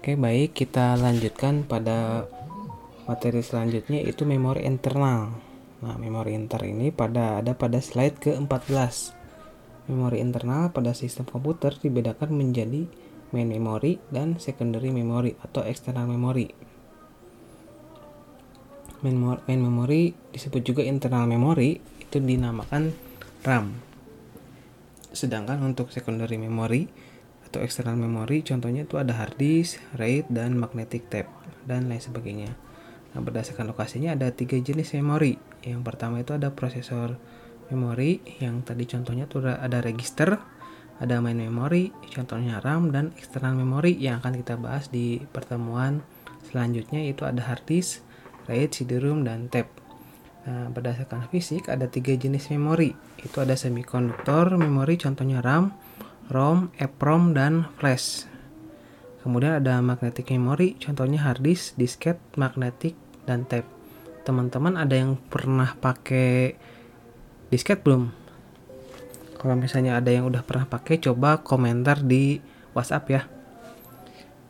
Oke, baik, kita lanjutkan pada materi selanjutnya itu memori internal. Nah, memori inter ini pada ada pada slide ke-14. Memori internal pada sistem komputer dibedakan menjadi main memory dan secondary memory atau external memory. Main, main memory disebut juga internal memory itu dinamakan RAM. Sedangkan untuk secondary memory atau external memory contohnya itu ada hard disk, RAID, dan magnetic tape dan lain sebagainya. Nah, berdasarkan lokasinya ada tiga jenis memori. Yang pertama itu ada prosesor memori yang tadi contohnya itu ada register, ada main memory, contohnya RAM dan external memory yang akan kita bahas di pertemuan selanjutnya itu ada hard disk, RAID, CD-ROM dan tape. Nah, berdasarkan fisik ada tiga jenis memori. Itu ada semikonduktor memori contohnya RAM, ROM, EPROM dan flash. Kemudian ada magnetic memory, contohnya hard disk, disket, magnetic, dan tape. Teman-teman ada yang pernah pakai disket belum? Kalau misalnya ada yang udah pernah pakai, coba komentar di WhatsApp ya.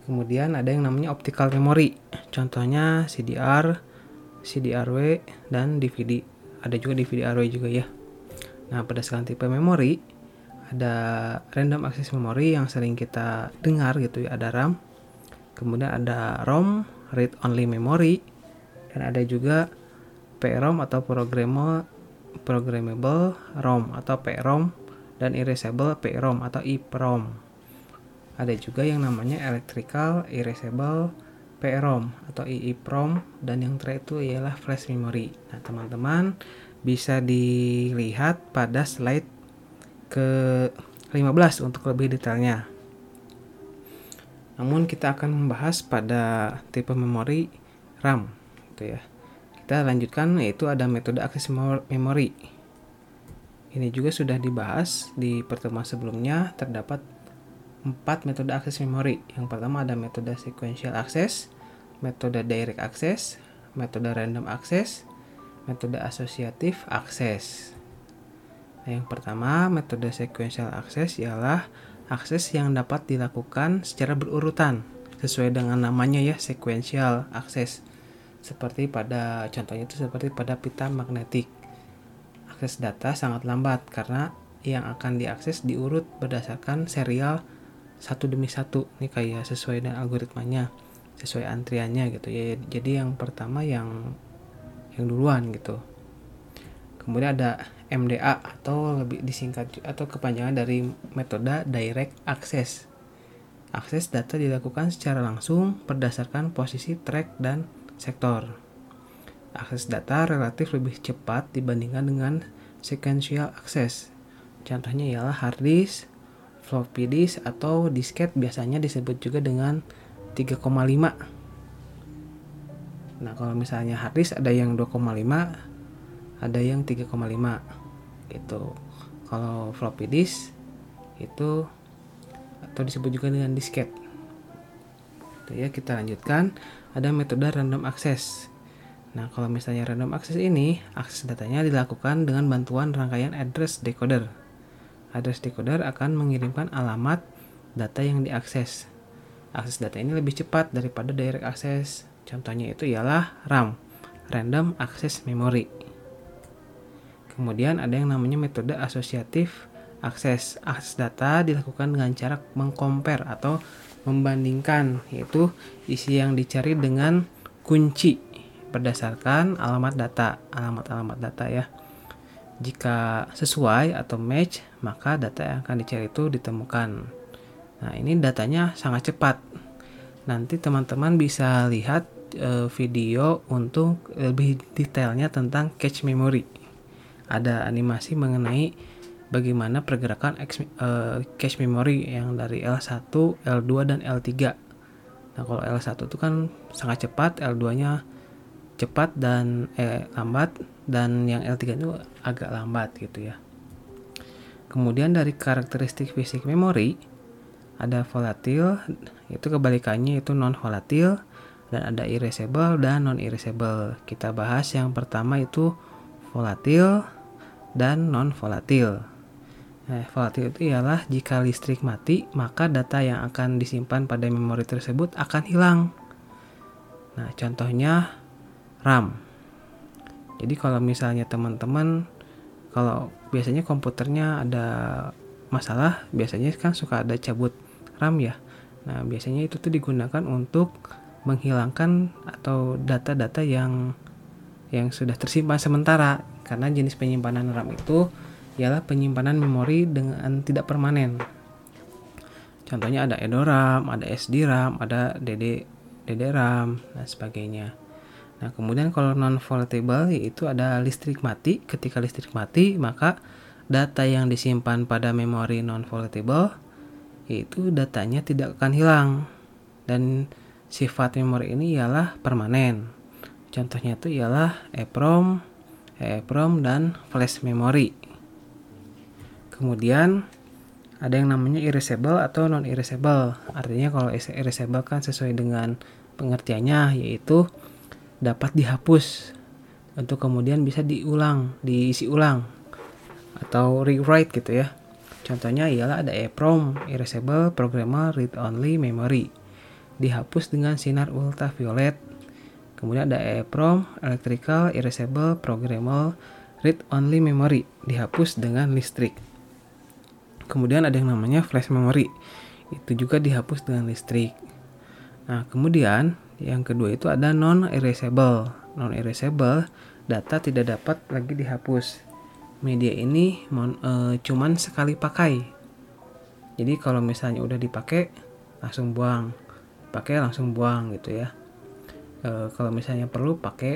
Kemudian ada yang namanya optical memory, contohnya CDR, CDRW, dan DVD. Ada juga DVD-RW juga ya. Nah, berdasarkan tipe memori, ada random access memory yang sering kita dengar gitu ya. Ada RAM kemudian ada ROM read only memory dan ada juga PROM atau programmable programmable ROM atau PROM dan erasable PROM atau EPROM ada juga yang namanya electrical erasable PROM atau EEPROM dan yang terakhir itu ialah flash memory. Nah teman-teman bisa dilihat pada slide ke 15 untuk lebih detailnya. Namun kita akan membahas pada tipe memori RAM gitu ya. Kita lanjutkan yaitu ada metode akses memori. Ini juga sudah dibahas di pertemuan sebelumnya terdapat empat metode akses memori. Yang pertama ada metode sequential access, metode direct access, metode random access, metode asosiatif access. Nah, yang pertama, metode sequential access ialah akses yang dapat dilakukan secara berurutan sesuai dengan namanya ya sequential access. Seperti pada contohnya itu seperti pada pita magnetik. Akses data sangat lambat karena yang akan diakses diurut berdasarkan serial satu demi satu. Ini kayak sesuai dengan algoritmanya, sesuai antriannya gitu ya. Jadi yang pertama yang yang duluan gitu. Kemudian ada MDA atau lebih disingkat atau kepanjangan dari metode direct access. Akses data dilakukan secara langsung berdasarkan posisi track dan sektor. Akses data relatif lebih cepat dibandingkan dengan sequential access. Contohnya ialah hard disk, floppy disk atau disket biasanya disebut juga dengan 3,5. Nah, kalau misalnya hard disk ada yang 2,5, ada yang 3,5 itu kalau floppy disk itu atau disebut juga dengan disket itu ya kita lanjutkan. Ada metode random access. Nah kalau misalnya random access ini akses datanya dilakukan dengan bantuan rangkaian address decoder. Address decoder akan mengirimkan alamat data yang diakses. Akses data ini lebih cepat daripada direct access. Contohnya itu ialah RAM random access memory Kemudian ada yang namanya metode asosiatif akses. Akses data dilakukan dengan cara mengcompare atau membandingkan yaitu isi yang dicari dengan kunci berdasarkan alamat data, alamat-alamat data ya. Jika sesuai atau match, maka data yang akan dicari itu ditemukan. Nah, ini datanya sangat cepat. Nanti teman-teman bisa lihat e, video untuk lebih detailnya tentang cache memory ada animasi mengenai bagaimana pergerakan uh, cache memory yang dari L1, L2 dan L3. Nah, kalau L1 itu kan sangat cepat, L2-nya cepat dan eh, lambat dan yang L3 itu agak lambat gitu ya. Kemudian dari karakteristik fisik memori ada volatil, itu kebalikannya itu non volatil dan ada erasable dan non erasable. Kita bahas yang pertama itu volatil dan non volatil. Nah, volatil itu ialah jika listrik mati, maka data yang akan disimpan pada memori tersebut akan hilang. Nah, contohnya RAM. Jadi kalau misalnya teman-teman kalau biasanya komputernya ada masalah, biasanya kan suka ada cabut RAM ya. Nah, biasanya itu tuh digunakan untuk menghilangkan atau data-data yang yang sudah tersimpan sementara karena jenis penyimpanan RAM itu ialah penyimpanan memori dengan tidak permanen. Contohnya ada EDORAM, ada SD-RAM, ada DD DD-RAM dan sebagainya. Nah, kemudian kalau non volatile yaitu ada listrik mati. Ketika listrik mati, maka data yang disimpan pada memori non volatile yaitu datanya tidak akan hilang dan sifat memori ini ialah permanen. Contohnya itu ialah EEPROM, EEPROM dan flash memory. Kemudian ada yang namanya erasable atau non erasable. Artinya kalau erasable kan sesuai dengan pengertiannya yaitu dapat dihapus untuk kemudian bisa diulang, diisi ulang atau rewrite gitu ya. Contohnya ialah ada EEPROM, erasable programmable read only memory. Dihapus dengan sinar ultraviolet. Kemudian ada EEPROM, electrical erasable programmable read only memory. Dihapus dengan listrik. Kemudian ada yang namanya flash memory. Itu juga dihapus dengan listrik. Nah, kemudian yang kedua itu ada non erasable. Non erasable data tidak dapat lagi dihapus. Media ini mon, e, cuman sekali pakai. Jadi kalau misalnya udah dipakai langsung buang. Pakai langsung buang gitu ya. E, kalau misalnya perlu pakai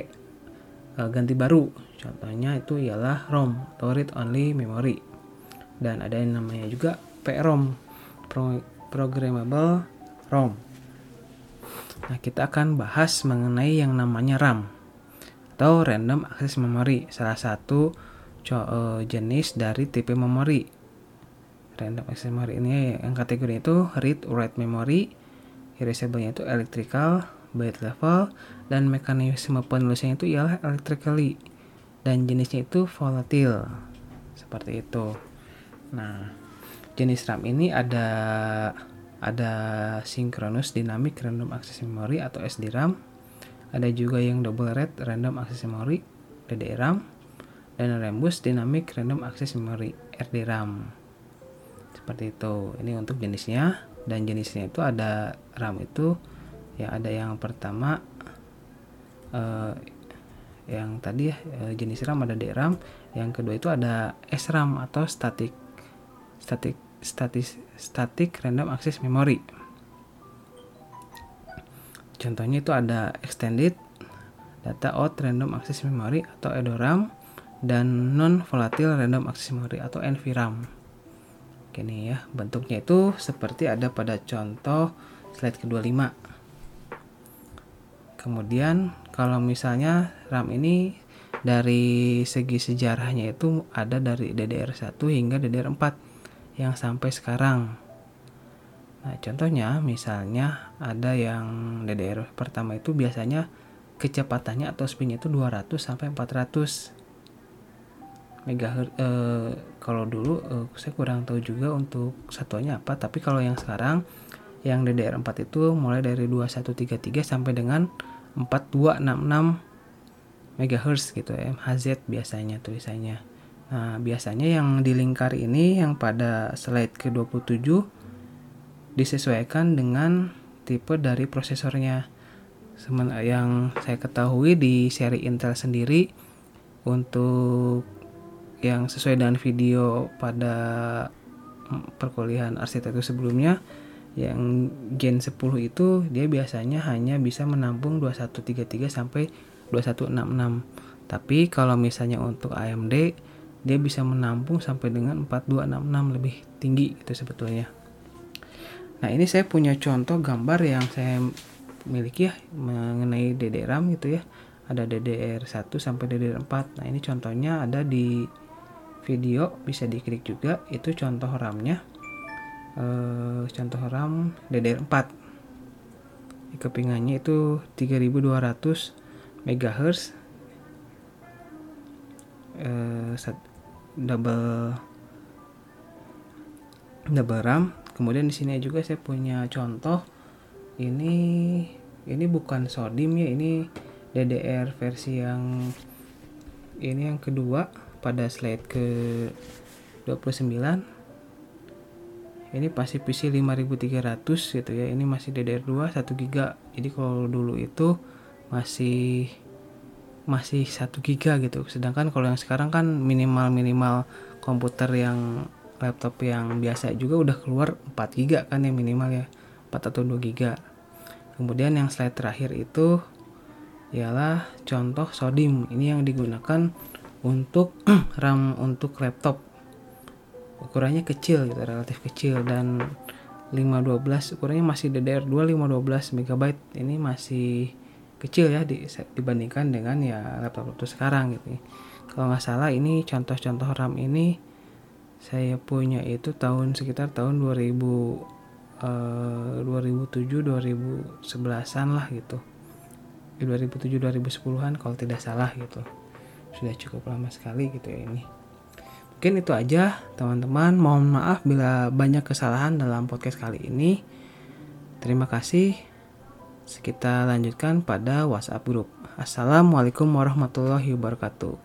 e, ganti baru. Contohnya itu ialah ROM atau read only memory. Dan ada yang namanya juga PROM Pro Programmable ROM. Nah kita akan bahas mengenai yang namanya RAM atau Random Access Memory salah satu uh, jenis dari tipe memori Random Access Memory ini yang kategori itu read write memory erasable itu electrical byte level dan mekanisme penulisannya itu ialah electrically dan jenisnya itu volatile seperti itu Nah, jenis RAM ini ada ada synchronous dynamic random access memory atau SDRAM. Ada juga yang double rate random access memory DDRAM dan rambus dynamic random access memory RDRAM. Seperti itu. Ini untuk jenisnya dan jenisnya itu ada RAM itu yang ada yang pertama eh, yang tadi ya eh, jenis RAM ada DRAM, yang kedua itu ada SRAM atau static static statis, static random access memory. Contohnya itu ada extended data out random access memory atau EDORAM dan non volatile random access memory atau NVRAM. Gini ya, bentuknya itu seperti ada pada contoh slide ke-25. Kemudian kalau misalnya RAM ini dari segi sejarahnya itu ada dari DDR1 hingga DDR4 yang sampai sekarang. Nah, contohnya misalnya ada yang DDR pertama itu biasanya kecepatannya atau speednya itu 200 sampai 400 megahertz eh, kalau dulu eh, saya kurang tahu juga untuk satuannya apa tapi kalau yang sekarang yang DDR4 itu mulai dari 2133 sampai dengan 4266 megahertz gitu ya MHz biasanya tulisannya Nah, biasanya yang di lingkar ini yang pada slide ke-27 disesuaikan dengan tipe dari prosesornya. Yang saya ketahui di seri Intel sendiri untuk yang sesuai dengan video pada perkuliahan arsitektur sebelumnya yang Gen 10 itu dia biasanya hanya bisa menampung 2133 sampai 2166. Tapi kalau misalnya untuk AMD dia bisa menampung sampai dengan 4266 lebih tinggi itu sebetulnya. Nah ini saya punya contoh gambar yang saya miliki ya mengenai DDR-RAM gitu ya. Ada DDR1 sampai DDR4 nah ini contohnya ada di video bisa diklik juga. Itu contoh RAM-nya e, contoh RAM DDR4 kepingannya itu 3200 MHz eh, double double RAM. Kemudian di sini juga saya punya contoh ini ini bukan sodim ya ini DDR versi yang ini yang kedua pada slide ke 29 ini pasti PC 5300 gitu ya. Ini masih DDR2 1 GB jadi kalau dulu itu masih masih 1 GB gitu. Sedangkan kalau yang sekarang kan minimal minimal komputer yang laptop yang biasa juga udah keluar 4 GB kan yang minimal ya. 4 atau 2 GB kemudian yang slide terakhir itu ialah contoh sodim. Ini yang digunakan untuk RAM untuk laptop ukurannya kecil gitu relatif kecil. Dan 512 ukurannya masih DDR2 512 MB ini masih kecil ya dibandingkan dengan ya laptop-laptop sekarang gitu kalau nggak salah ini contoh-contoh RAM ini saya punya itu tahun sekitar tahun 2000 uh, 2007 2011an lah gitu. 2007 2010an kalau tidak salah gitu. Sudah cukup lama sekali gitu ya ini mungkin itu aja teman-teman. Mohon maaf bila banyak kesalahan dalam podcast kali ini. Terima kasih. Kita lanjutkan pada WhatsApp grup Assalamualaikum warahmatullahi wabarakatuh